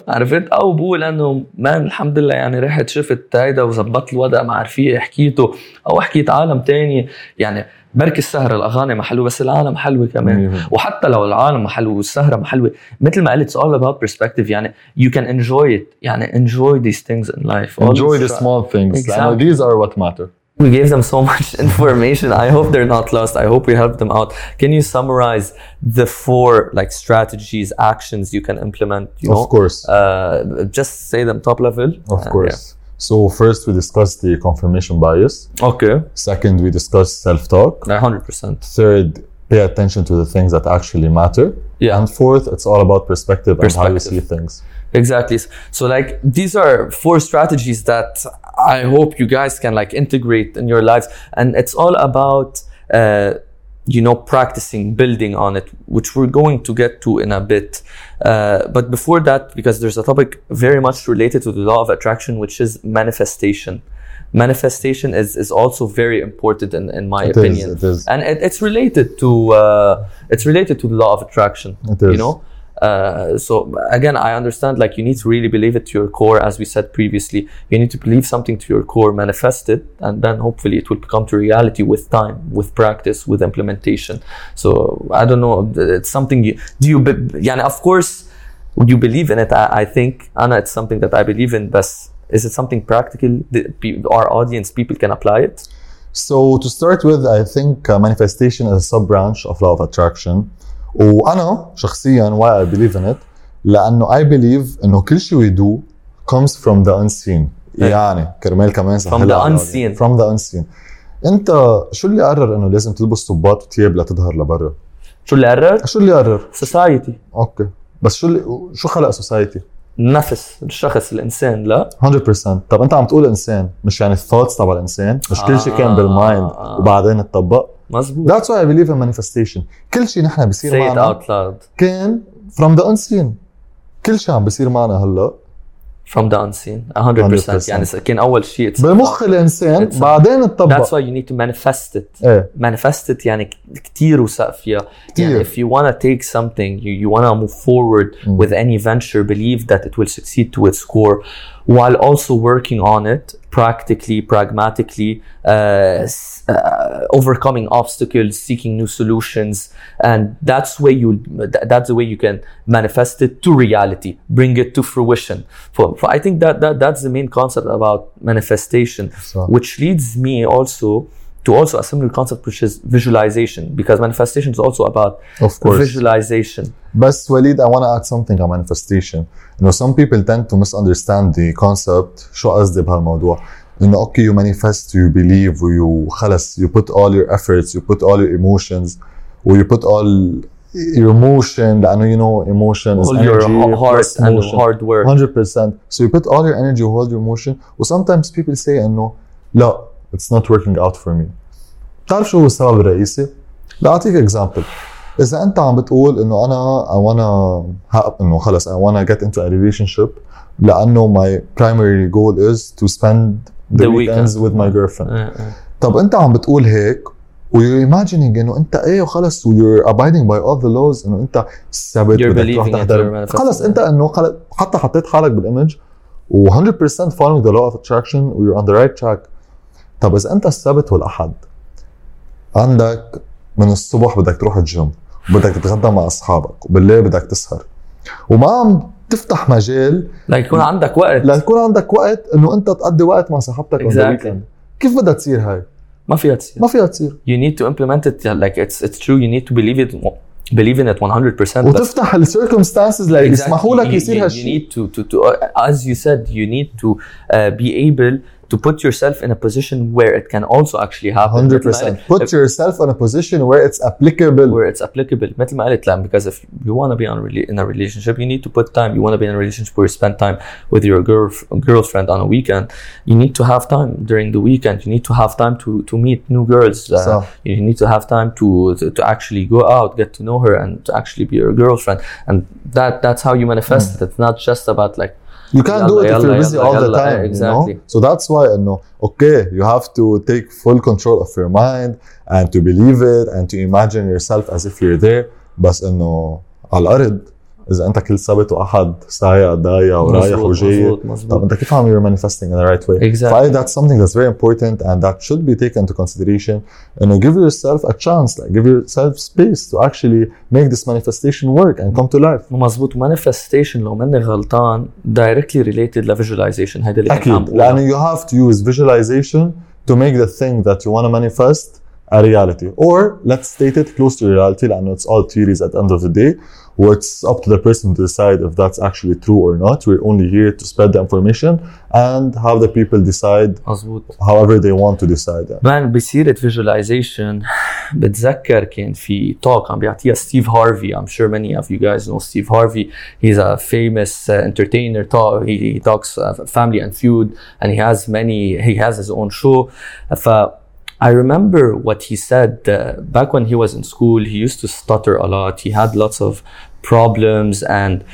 عرفت؟ أو بقول إنه man الحمد لله يعني رحت شفت هيدا وزبطت الوضع مع رفيقي حكيته. أو حكيت عالم تاني يعني بركي السهرة الأغاني ما حلوة بس العالم حلوة كمان. وحتى لو العالم ما حلو والسهرة حلوة مثل ما قلت it's all about perspective. يعني you can enjoy it. يعني enjoy these things in life. Enjoy the small things. Exactly. these are what matter. We gave them so [laughs] much information. I hope they're not lost. I hope we helped them out. Can you summarize the four like strategies actions you can implement you know? of course. Uh, just say them top level. Of Uh, course. so first we discussed the confirmation bias. Okay. Second we discussed self-talk. 100% third pay attention to the things that actually matter. Yeah. And fourth, it's all about perspective, and how you see things. exactly. So like these are four strategies that i hope you guys can like integrate in your lives. And it's all about uh, you know practicing building on it which we're going to get to in a bit. Uh, but before that because there's a topic very much related to the law of attraction which is manifestation. Manifestation is, is also very important in, in my It is, opinion. it is. and it, it's related to uh, it's related to the law of attraction It is. you know uh, so again, I understand like you need to really believe it to your core, as we said previously. You need to believe something to your core, manifest it, and then hopefully it will come to reality with time, with practice, with implementation. So I don't know. It's something you do. You, be, yeah, of course, you believe in it. I, I think Anna, it's something that I believe in. But is it something practical? Our audience, people can apply it. So to start with, I think uh, manifestation is a sub branch of law of attraction. وأنا شخصيا I believe in it لأنه I believe إنه كل شيء we do comes from the unseen. إيه. يعني كرمال كمان From سهلها the على unseen. الأولاد. From the unseen. أنت شو اللي قرر إنه لازم تلبس صباط وتياب لتظهر لبرا؟ شو اللي قرر شو اللي قرر؟ society أوكي بس شو اللي شو خلق society؟ النفس الشخص الإنسان لا؟ 100% طب أنت عم تقول إنسان مش يعني ال thoughts تبع الإنسان مش كل شيء كان بال mind آه. وبعدين اتطبق؟ مزبوط why I believe in manifestation. كل شيء نحن بيصير it معنا كان from the unseen. كل شيء عم بيصير معنا هلا. from the unseen 100%, 100%. يعني كان اول شيء it's بمخ الانسان It's a- بعدين اتطبق that's why you need to manifest it ايه manifest it يعني كتير وثق فيها كتير. يعني if you want to take something you, you want to move forward Mm. with any venture believe that it will succeed to its core while also working on it practically pragmatically uh, uh, overcoming obstacles seeking new solutions and that's way you th- that's the way you can manifest it to reality bring it to fruition for, for i think that, that that's the main concept about manifestation صح. which leads me also to also a similar concept which is visualization because manifestation is also about of course visualization بس وليد I want to add something on manifestation انه some people tend to misunderstand the concept شو قصدي بهالموضوع انه اوكي you manifest you believe you خلص you put all your efforts you put all your emotions و you put all your motion لانه you know emotion is all your energy h- heart plus and motion. hard work 100% so you put all your energy and all your motion و sometimes people say انه لا It's not working out for me. بتعرف شو هو السبب الرئيسي؟ لاعطيك اكزامبل إذا أنت عم بتقول إنه أنا اي وأنا إنه خلص اي وأنا جيت انتو ا ريليشن شيب لأنه my primary goal is to spend the weekends with my girlfriend طب أنت عم بتقول هيك و you imagining إنه أنت إيه وخلص و you're abiding by all the laws إنه أنت ثابت بدك تحضر. خلص أنت إنه حتى حطيت حالك بال image و 100% following the law of attraction you're on the right track. طب إذا أنت السبت والأحد عندك من الصبح بدك تروح الجيم وبدك تتغدى مع أصحابك وبالليل بدك تسهر وما عم تفتح مجال like يكون عندك وقت. لتكون عندك وقت إنه أنت تقضي وقت مع صاحبتك Exactly. كيف بدها تصير هاي؟ ما فيها تصير. ما فيها تصير. You need to implement it like it's it's true you need to believe it believe in it 100% but وتفتح السيركمستانسز اللي يسمحوا لك يصير هالشيء you need to, to, to uh, as you said you need to uh, be able to put yourself in a position where it can also actually happen 100% put yourself in a position where it's applicable where it's applicable مثل ما قلت لك because if you want to be on a rela- in a relationship you need to put time you want to be in a relationship where you spend time with your girl girlfriend on a weekend you need to have time during the weekend you need to have time to to meet new girls uh, صح. you need to have time to, to to actually go out get to know her and to actually be your girlfriend and that that's how you manifest it it's not just about like You can't do it if يلا- you're busy يلا- all the يلا- time. exactly. You know? So that's why انه okay, you have to take full control of your mind and to believe it and to imagine yourself as if you're there بس انه على الارض اذا انت كل سبت واحد سايق ضايع ورايح وجاي. طب انت كيف عم you're manifesting in the right way Exactly. فاي that's something that's very important and that should be taken into consideration انه give yourself a chance like give yourself space to actually make this manifestation work and come to life مظبوط manifestation لو ماني غلطان directly related ل visualization هيدا اللي أكيد. لأنه you have to use visualization to make the thing that you want to manifest a reality or let's state it close to reality لانه it's all theories at the end of the day where it's up to the person to decide if that's actually true or not we're only here to spread the information and have the people decide مظبوط however they want to decide it. مان بسيرة visualization بتذكر كان في talk عم بيعطيها ستيف هارفي I'm sure many of you guys know Steve Harvey he's a famous uh, entertainer talk, he, he talks uh, family and feud and he has many he has his own show ف I remember what he said uh, back when he was in school he used to stutter a lot. He had lots of problems and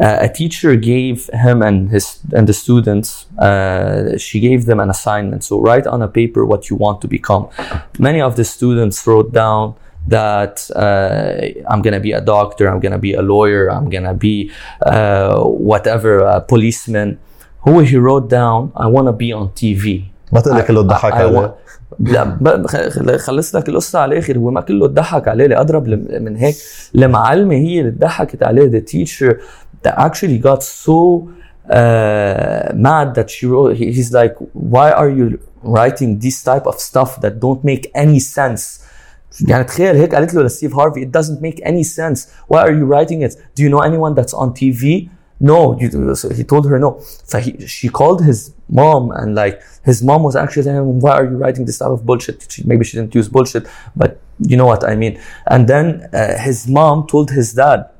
uh, a teacher gave him and his and the students uh, she gave them an assignment. So write on a paper what you want to become. Many of the students wrote down that uh, I'm gonna be a doctor I'm gonna be a lawyer I'm gonna be uh, whatever a policeman. Who he wrote down I want to be on TV ما تقول لي كله ضحك I- I عليه لا ب- خ- خلص لك القصة على الآخر هو ما كله اتضحك عليه لاضرب من هيك المعلمه هي اللي ضحكت عليه the teacher that actually got so uh, mad that she wrote he- he's like why are you writing this type of stuff that don't make any sense يعني تخيل هيك قالت له لستيف هارفي it doesn't make any sense why are you writing it do you know anyone that's on TV no so he told her no so he, she called his mom and like his mom was actually saying why are you writing this type of bullshit she, maybe she didn't use bullshit but you know what I mean and then uh, his mom told his dad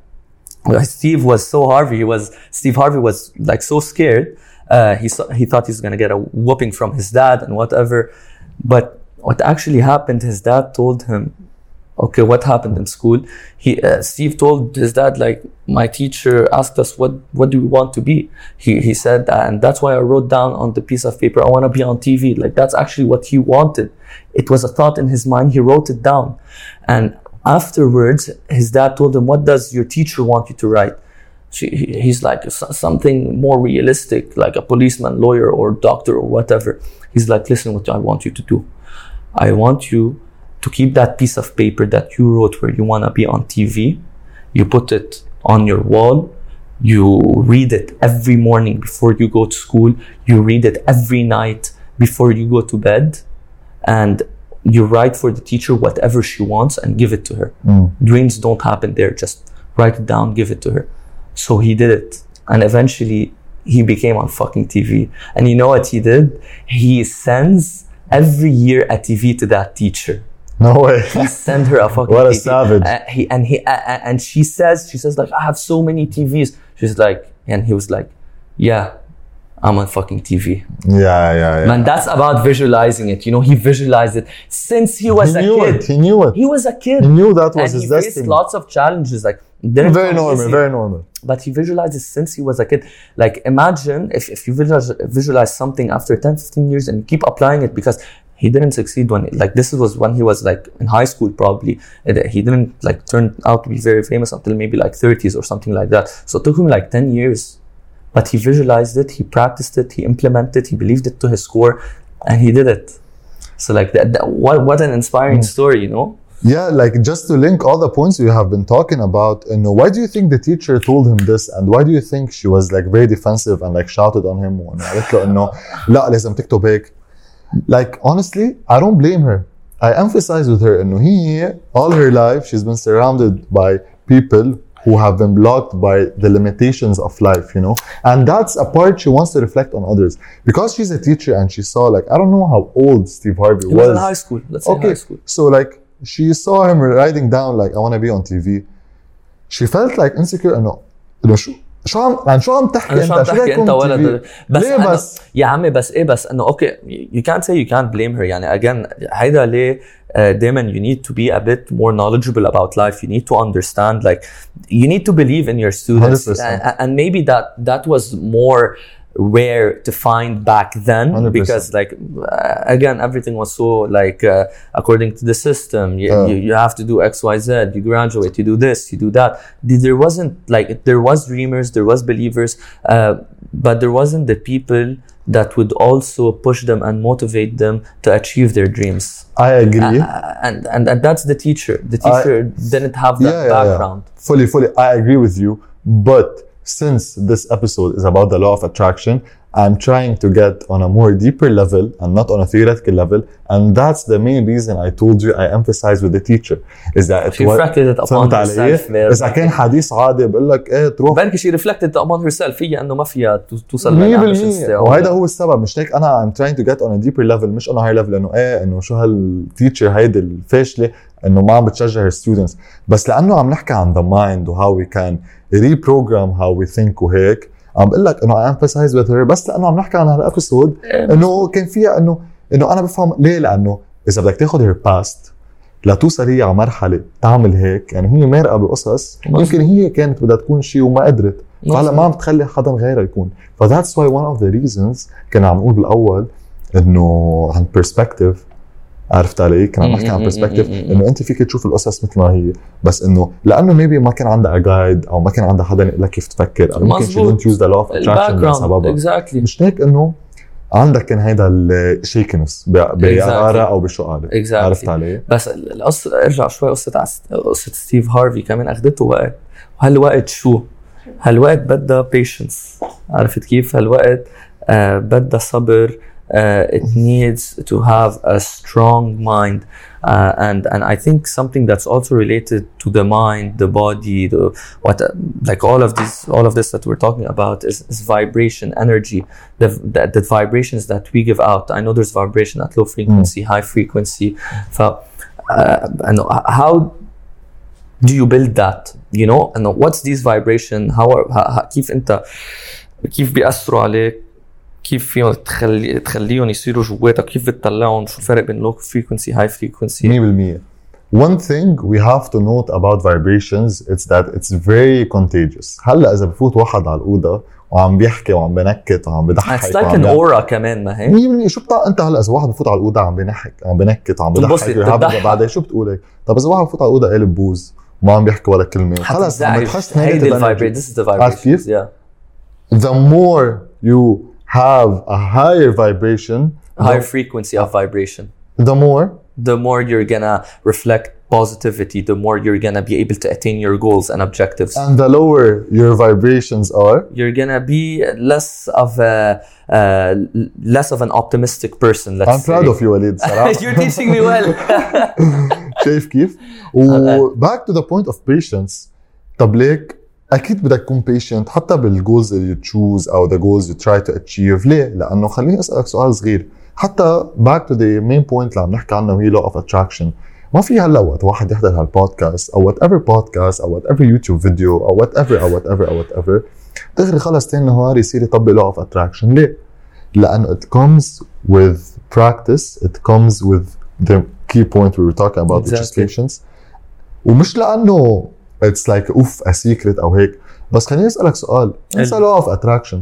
Steve was so Harvey. He was Steve Harvey was like so scared. Uh, he saw, he thought he's gonna get a whooping from his dad and whatever. But what actually happened, his dad told him, "Okay, what happened in school?" He uh, Steve told his dad like, "My teacher asked us what what do we want to be." He he said that, and that's why I wrote down on the piece of paper, "I want to be on TV." Like that's actually what he wanted. It was a thought in his mind. He wrote it down, and afterwards his dad told him what does your teacher want you to write she, he's like something more realistic like a policeman lawyer or doctor or whatever he's like listen what i want you to do i want you to keep that piece of paper that you wrote where you want to be on tv you put it on your wall you read it every morning before you go to school you read it every night before you go to bed and you write for the teacher whatever she wants and give it to her. Mm. Dreams don't happen there. Just write it down, give it to her. So he did it. And eventually he became on fucking TV. And you know what he did? He sends every year a TV to that teacher. No way. [laughs] He sent her a fucking What a TV. savage. Uh, he, and he uh, uh, and she says, she says like, I have so many TVs. She's like, and he was like, yeah, I'm on fucking TV. yeah, yeah, yeah. Man, that's about visualizing it. You know, he visualized it since he was he a knew kid. it. He knew it. He was a kid. He knew that was and his he faced lots of challenges. Like Very normal. Very normal. But he visualized it since he was a kid. Like imagine if, if you visualize, visualize something after 10, 15 years and keep applying it because he didn't succeed when like this was when he was like in high school probably. And he didn't like turn out to be very famous until maybe like 30s or something like that. So it took him like 10 years but he visualized it, he practiced it, he implemented, he believed it to his core, and he did it. So like that, that what what an inspiring story, you know? Yeah, like just to link all the points you have been talking about, and why do you think the teacher told him this, and why do you think she was like very defensive and like shouted on him وإنه قالت له إنه لا لازم تكتب هيك. like honestly, I don't blame her. I emphasize with her and all her life she's been surrounded by people who have been blocked by the limitations of life, you know. And that's a part she wants to reflect on others because she's a teacher and she saw like I don't know how old Steve Harvey was. was. in high school. Let's okay. high school. So like she saw him writing down like I want to be on TV. She felt like insecure and no, شو شو عم يعني شو عم تحكي انا شو عم انت شو تحكي بدك انت تكون ولد TV؟ بس ليه أنا بس يا عمي بس ايه بس انه اوكي you can't say you can't blame her يعني again هيدا ليه uh, دايما you need to be a bit more knowledgeable about life you need to understand like you need to believe in your students 100%. and, and maybe that that was more rare to find back then 100%. because like uh, again everything was so like uh, according to the system. You, Uh. you, you have to do xyz you graduate you do this you do that. There wasn't like there was dreamers there was believers uh, but there wasn't the people that would also push them and motivate them to achieve their dreams. I agree. Uh, and, and and that's the teacher. The teacher didn't have that yeah, yeah, background. Yeah. fully fully I agree with you but since this episode is about the law of attraction I'm trying to get on a more deeper level and not on a theoretical level and that's the main reason I told you I emphasize with the teacher is that it she was reflected it upon فهمت علي؟ herself there. اذا كان حديث عادي بقول لك ايه تروح بركي she reflected upon herself هي انه ما فيها تو- توصل للامبيشنز 100% وهيدا هو السبب مش هيك انا I'm trying to get on a deeper level مش on a high level انه ايه انه شو هالتيتشر هيدي الفاشله انه ما عم بتشجع her students بس لانه عم نحكي عن the mind و how we reprogram how we think وهيك عم بقول لك إنه with her بس لأنه عم نحكي عن هال episode إنه كان فيها إنه إنه أنا بفهم ليه؟ لأنه إذا بدك تاخذ her past لتوصل هي على مرحلة تعمل هيك. يعني هي مارقة بقصص يمكن هي كانت بدها تكون شيء وما قدرت. فهلأ ما عم تخلي حدا غيرها يكون. ف that's why one of the reasons كنا عم نقول بالأول إنه عن perspective عرفت علي؟ كنا عم نحكي عن perspective إنه أنت فيك تشوف القصص مثل ما هي بس إنه لأنه maybe ما كان عندها guide أو ما كان عندها حدا يقول لك كيف تفكر أو didn't use the law of attraction ال back لسببها ground exactly مش هيك إنه عندك كان هيدا الشيكنس بقرارة أو بشو قالت Exactly. عرفت علي؟ بس ال- القصة ارجع شوي قصة عس- قصة ستيف هارفي كمان اخذته وقت وهالوقت شو؟ هالوقت بدها بيشنس عرفت كيف؟ هالوقت آه بدها صبر uh, it needs to have a strong mind uh, and and I think something that's also related to the mind the body the what like all of this all of this that we're talking about is, is vibration energy the, the the vibrations that we give out I know there's vibration at low frequency high frequency ف uh, and how do you build that you know and what's these vibration how are, ها- ها- كيف انت كيف بيأثروا عليك كيف فيهم تخلي تخليهم يصيروا جواتك كيف بتطلعهم شو الفرق بين لو فريكونسي هاي فريكونسي 100% One thing we have to note about vibrations it's that it's very contagious. هلا إذا بفوت واحد على الأوضة وعم بيحكي وعم بنكت وعم بضحك It's like an aura كمان ما هي 100% شو بتاع أنت هلا إذا واحد بفوت على الأوضة عم بنحك عم بنكت وعم بضحك. بعدين شو بتقول هيك طب إذا واحد بفوت على الأوضة قالب بوز وما عم بيحكي ولا كلمة. خلص عم بتحس the عارف كيف؟ the more you have a higher vibration higher frequency of vibration the more the more you're gonna reflect positivity the more you're gonna be able to attain your goals and objectives and the lower your vibrations are you're gonna be less of a uh, less of an optimistic person let's I'm proud say. of you وليد صراحه [laughs] you're teaching me well [laughs] شايف كيف؟ و [laughs] back to the point of patience طب ليك أكيد بدك تكون patient حتى بالجولز اللي تشوز أو the goals you try to achieve. ليه؟ لأنه خليني أسألك سؤال صغير. حتى back to the main point اللي عم نحكي عنه وهي law of attraction. ما في هلا وقت واحد يحضر هالبودكاست أو whatever podcast أو whatever YouTube video أو whatever أو whatever أو whatever دغري خلص تاني نهار يصير يطبق law of attraction. ليه؟ لأنه it comes with practice. It comes with the key point we were talking about which is Exactly. patience. ومش لأنه it's like of a secret أو هيك. بس خليني أسألك سؤال. انسى law of attraction.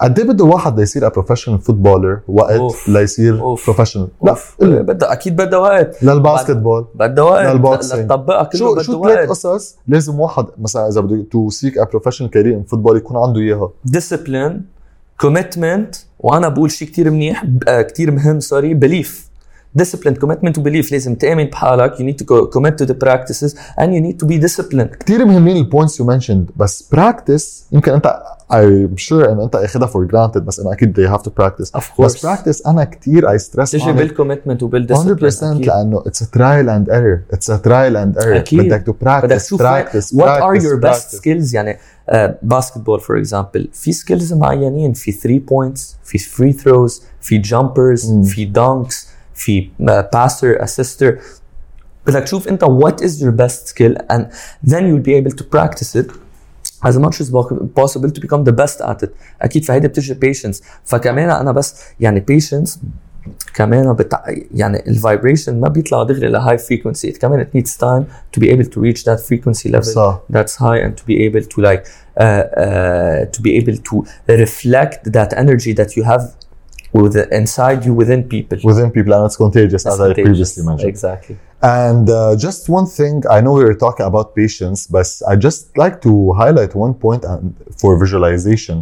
قد إيه بده واحد ليصير professional footballer وقت أوف. ليصير professional لا. بدها أكيد بدها وقت. لل basketball. بدها وقت. لل boxing. لتطبقها كله شو بده شو ثلاث قصص لازم واحد مثلا إذا بده to seek a professional career in football يكون عنده إياها. Discipline commitment وأنا بقول شيء كتير منيح كثير مهم sorry belief. discipline commitment to belief لازم تآمن بحالك you need to go, commit to the practices and you need to be disciplined كثير مهمين البوينتس يو منشند بس براكتس يمكن انت I'm sure انه انت اخذها فور جرانتد بس انه اكيد they have to practice of بس course براكتس انا كثير I stress تجي on it بالكوميتمنت وبالديسبلين 100% لانه it's a trial and error it's a trial and error أكيد. بدك to بدك practice تشوف practice what are practice, your best practice. skills يعني باسكتبول فور اكزامبل في سكيلز معينين في 3 بوينتس في فري ثروز في جامبرز مم. في دانكس في باسر اسيستر بدك تشوف انت what is your best skill and then you'll be able to practice it as much as possible to become the best at it اكيد فهيدي بتجي patience فكمان انا بس يعني patience كمان بتع... يعني الفايبريشن ما بيطلع دغري لهاي frequency it كمان it needs time to be able to reach that frequency level صح that's high and to be able to like uh, uh, to be able to reflect that energy that you have with inside you within people within people and it's contagious as I Contagious. previously mentioned exactly And uh, just one thing, I know we were talking about patience, but I just like to highlight one point and for visualization.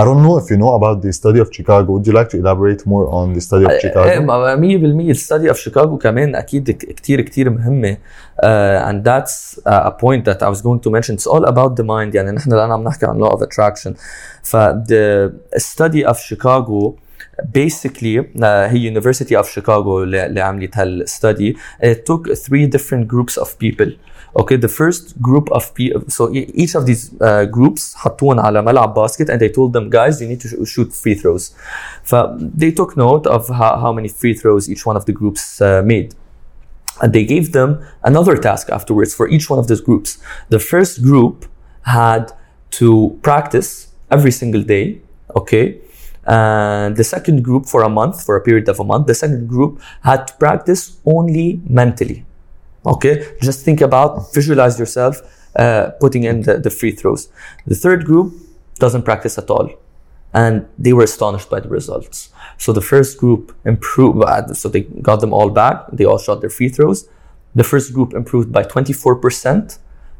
I don't know if you know about the study of Chicago. Would you like to elaborate more on the study of ايه Chicago? ما- 100% الستدي اوف شيكاغو كمان اكيد ك- كتير كتير مهمه uh, and that's uh, a point that I was going to mention it's all about the mind يعني نحن الان عم نحكي عن law of attraction ف the study of Chicago basically uh, هي University of Chicago اللي اللي عملت هالستدي it took three different groups of people Okay, the first group of people, so e- each of these uh, groups حطوهم على ملعب باسكت and they told them guys you need to sh- shoot free throws. ف they took note of how, how many free throws each one of the groups uh, made. And they gave them another task afterwards for each one of those groups. The first group had to practice every single day, okay? And the second group for a month, for a period of a month, the second group had to practice only mentally. Okay, just think about, visualize yourself uh, putting in the, the free throws. The third group doesn't practice at all, and they were astonished by the results. So the first group improved, uh, so they got them all back. They all shot their free throws. The first group improved by 24%.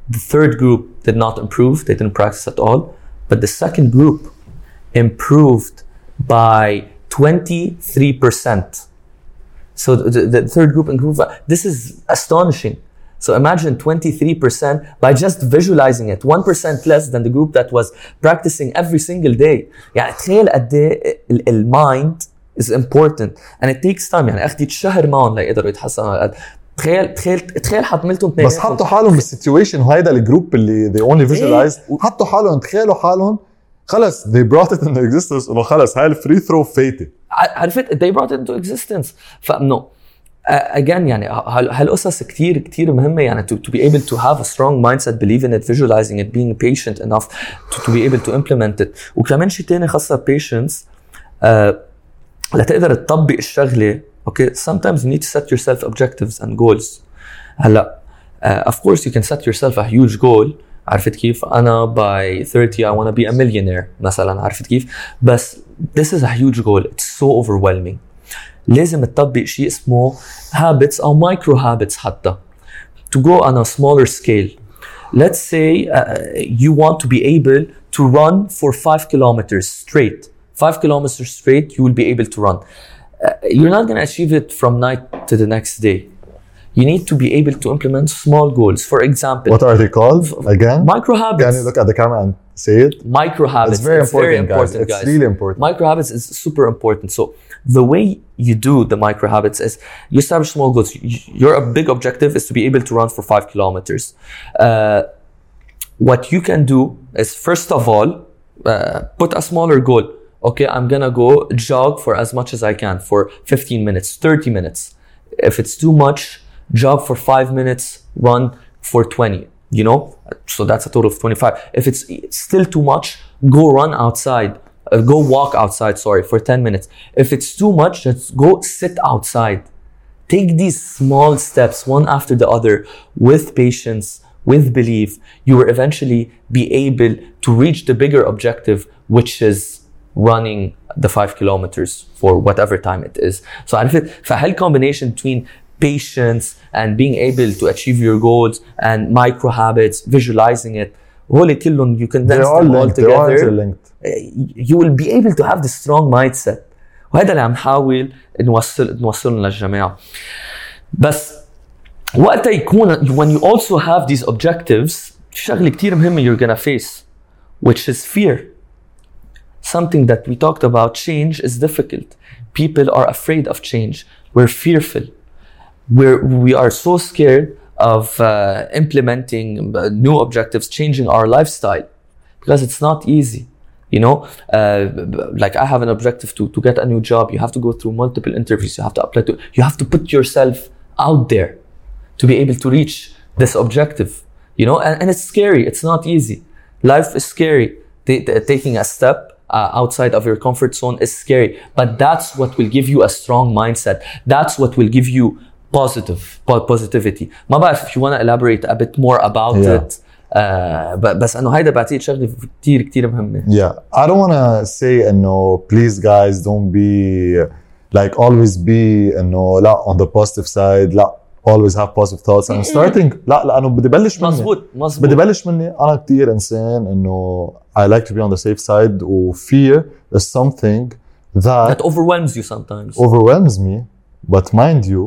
The third group did not improve, they didn't practice at all. But the second group improved by 23%. So the, the third group improved. by- This is astonishing. So imagine 23% by just visualizing it, 1% less than the group that was practicing every single day. يعني تخيل قد ايه ال- المايند is important and it takes time يعني اخذت شهر معهم ليقدروا يتحسنوا هالقد. تخيل تخيل تخيل حطملتهم اثنين بس حطوا حالهم بالسيتويشن هيدا الجروب اللي they only visualize حطوا حالهم تخيلوا حالهم خلص they brought it into existence انه خلص هاي ال free throw فايته عرفت they brought it into existence فانه uh, again يعني هال- هالقصص كتير كتير مهمة يعني to, to be able to have a strong mindset believe in it visualizing it being patient enough to, to be able to implement it وكمان شيء تاني خاصة patience uh, لتقدر تطبق الشغلة okay sometimes you need to set yourself objectives and goals هلا uh, of course you can set yourself a huge goal عرفت كيف؟ أنا by 30 I want to be a millionaire مثلا عرفت كيف؟ بس this is a huge goal it's so overwhelming لازم تطبق شيء اسمه habits أو micro habits حتى to go on a smaller scale let's say uh, you want to be able to run for five kilometers straight five kilometers straight you will be able to run Uh, you're not going to achieve it from night to the next day you need to be able to implement small goals for example what are they called again micro habits can you look at the camera and say it micro habits it's very important, guys it's really important micro habits is super important. So the way you do the micro habits is you establish small goals. Your big objective is to be able to run for five kilometers. Uh, what you can do is first of all uh, put a smaller goal. Okay, I'm gonna go jog for as much as I can for 15 minutes, 30 minutes. If it's too much, jog for five minutes, run for 20. You know, so that's a total of 25. If it's still too much, go run outside uh, go walk outside sorry for 10 minutes if it's too much just go sit outside take these small steps one after the other with patience with belief you will eventually be able to reach the bigger objective which is running the five kilometers for whatever time it is so عرفت فهال combination between patience and being able to achieve your goals and micro habits visualizing it هول كلهم you they're condense all them all linked they're all together interlinked you will be able to have the strong mindset وهذا اللي عم نحاول نوصل نوصلهم للجماعه بس وقتها يكون when you also have these objectives في شغله كثير مهمه you're gonna face which is fear something that we talked about change is difficult people are afraid of change we're fearful we're we are so scared of uh, implementing new objectives changing our lifestyle because it's not easy you know? Uh, like i have an objective to, to get a new job. You have to go through multiple interviews. You have to apply to you have to put yourself out there to be able to reach this objective you know? And, and it's scary. It's not easy. Life is scary. Ta- ta- taking a step uh, outside of your comfort zone is scary. But that's what will give you a strong mindset. That's what will give you positive po- positivity ما بعرف if you want to elaborate a bit more about Yeah. it uh, ب- بس انه هيدا بعتقد شغله كثير كثير مهمه Yeah, I don't want to say انه please guys don't be like always be انه لا on the positive side لا always have positive thoughts and starting لا لانه بدي بلش مني مزبوط بدي مزبوط بلش مني انا كثير انسان انه I like to be on the safe side و fear is something that that overwhelms you sometimes overwhelms me but mind you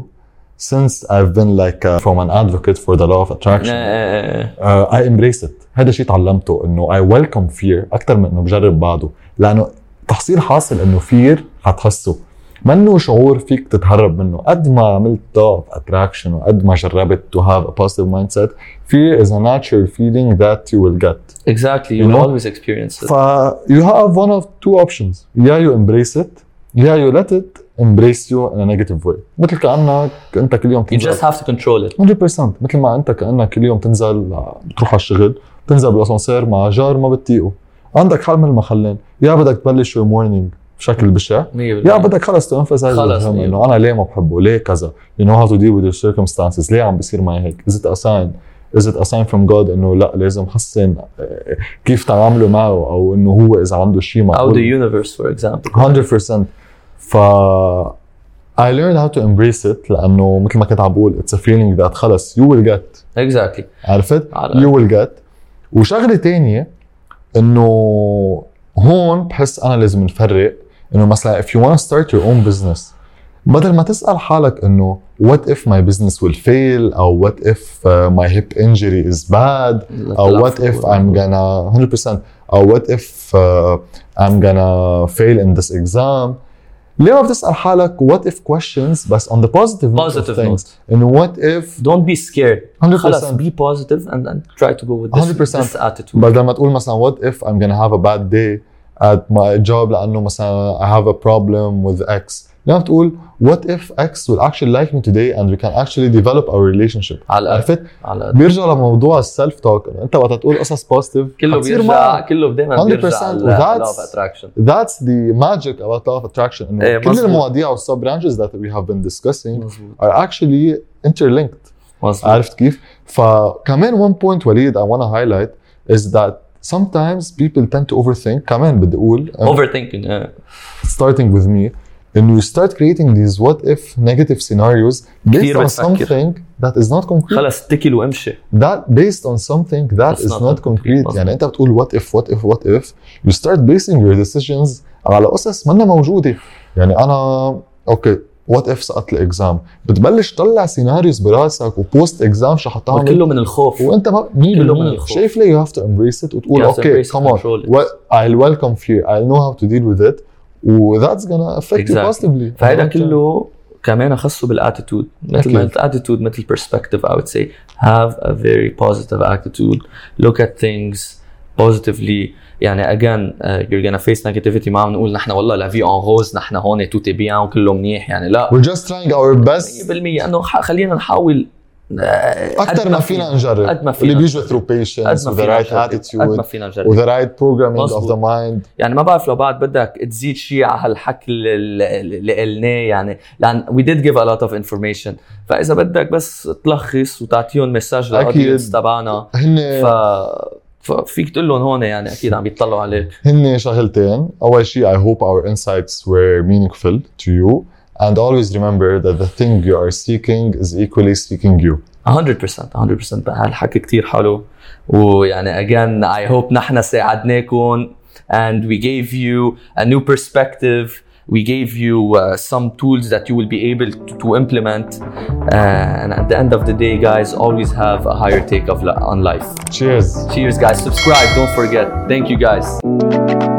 since I've been like uh, from an advocate for the law of attraction آه، uh, I embrace it هذا شيء تعلمته انه I welcome fear اكثر من انه بجرب بعده لانه تحصيل حاصل انه fear حتحسه منه شعور فيك تتهرب منه قد ما عملت law of attraction وقد ما جربت to have a positive mindset fear is a natural feeling that you will get exactly you You will know? always experience it ف you have one of two options يا you embrace it يا let it embrace you in a negative way. مثل كأنك أنت كل يوم تنزل. just have to control it. 100% مثل ما أنت كأنك كل يوم تنزل بتروح على الشغل بتنزل بالأسانسير مع جار ما بتطيقه. عندك حل من المحلين يا بدك تبلش your morning بشكل بشع. يا بدك خلص تو emphasize خلص،. إنه أنا ليه ما بحبه؟ ليه كذا؟ You know how to deal with your circumstances. ليه عم بيصير معي هيك؟ A sign? Is it a sign from God إنه لا لازم حسن آه، كيف تعامله معه؟ أو إنه هو إذا عنده شيء how the معقول universe for example. 100% ف I learned how to embrace it لأنه مثل ما كنت عم بقول it's a feeling that خلص you will get exactly عرفت؟ على- you will get وشغله تانية انه هون بحس أنا لازم نفرق انه مثلا if you want to start your own business بدل ما تسال حالك انه what if my business will fail أو what if uh, my hip injury is bad أو what if I'm gonna 100% أو what if uh, I'm gonna fail in this exam ليه ما بتسال حالك what if questions بس on the positive note of Positive things note. انه what if don't be scared 100% خلص be positive and, and try to go with this, 100%. this attitude بدل ما تقول مثلا what if I'm gonna have a bad day at my job لانه مثلا I have a problem with X لما بتقول what if X will actually like me today and we can actually develop our relationship على الأقل عرفت؟ على الأقل. بيرجع لموضوع السلف توك انه انت وقت تقول قصص بوزيتيف كله بيرجع كله دايما 100% بيرجع ل- وذاتس- law of attraction That's the magic about law of attraction انه إيه، كل مزبوط. المواضيع والسب برانشز that we have been discussing مظبوط are actually interlinked مظبوط عرفت كيف؟ فكمان one point وليد I want to highlight is that sometimes people tend to overthink كمان بدي اقول uh, overthinking آه. starting with me and you start creating these what if negative scenarios based كثير on بتفكر. something that is not concrete خلص اتكل وامشي that based on something that That's is not not concrete. concrete مظبوط. يعني انت بتقول what if what if what if you start basing your decisions على قصص منا موجوده يعني انا اوكي وات اف سقطت الاكزام بتبلش تطلع سيناريوز براسك وبوست اكزام شو حتعمل كله من الخوف وانت ما كله من 100% الخوف. شايف ليه you have to embrace it وتقول You have to اوكي embrace it, come on control it. what I'll welcome fear I'll وذاتس جونا افكت يو بوزيتيفلي فهيدا كله كمان خصو بال attitude مثل ما قلت attitude مثل perspective I would say have a very positive attitude look at things positively يعني again you gonna face negativity ما عم نقول نحن والله la vie en rose نحن هون tout tout est bien وكله منيح. يعني لا. we just trying our best 100% إنه خلينا نحاول أكثر ما فينا نجرب. قد ما فينا. اللي بيجوا ما the فينا right نجرب. قد ما فينا نجرب. right programming of مظبوط. the mind. يعني ما بعرف لو بعد بدك تزيد شيء على هالحكي اللي- قلناه يعني لأن we did give a lot of information. فإذا بدك بس تلخص وتعطيهم مساج. للاودينس تبعنا هن ف ففيك تقول لهم هون يعني أكيد عم بيطلعوا عليك. هن شغلتين. أول شيء I hope our insights were meaningful to you. and always remember that the thing you are seeking is equally seeking you 100% 100% بقى هالحكي كتير حلو ويعني again I hope نحن ساعدناكم and we gave you a new perspective we gave you uh, some tools that you will be able to, to implement uh, and at the end of the day guys always have a higher take of li- on life Cheers. cheers guys subscribe don't forget thank you guys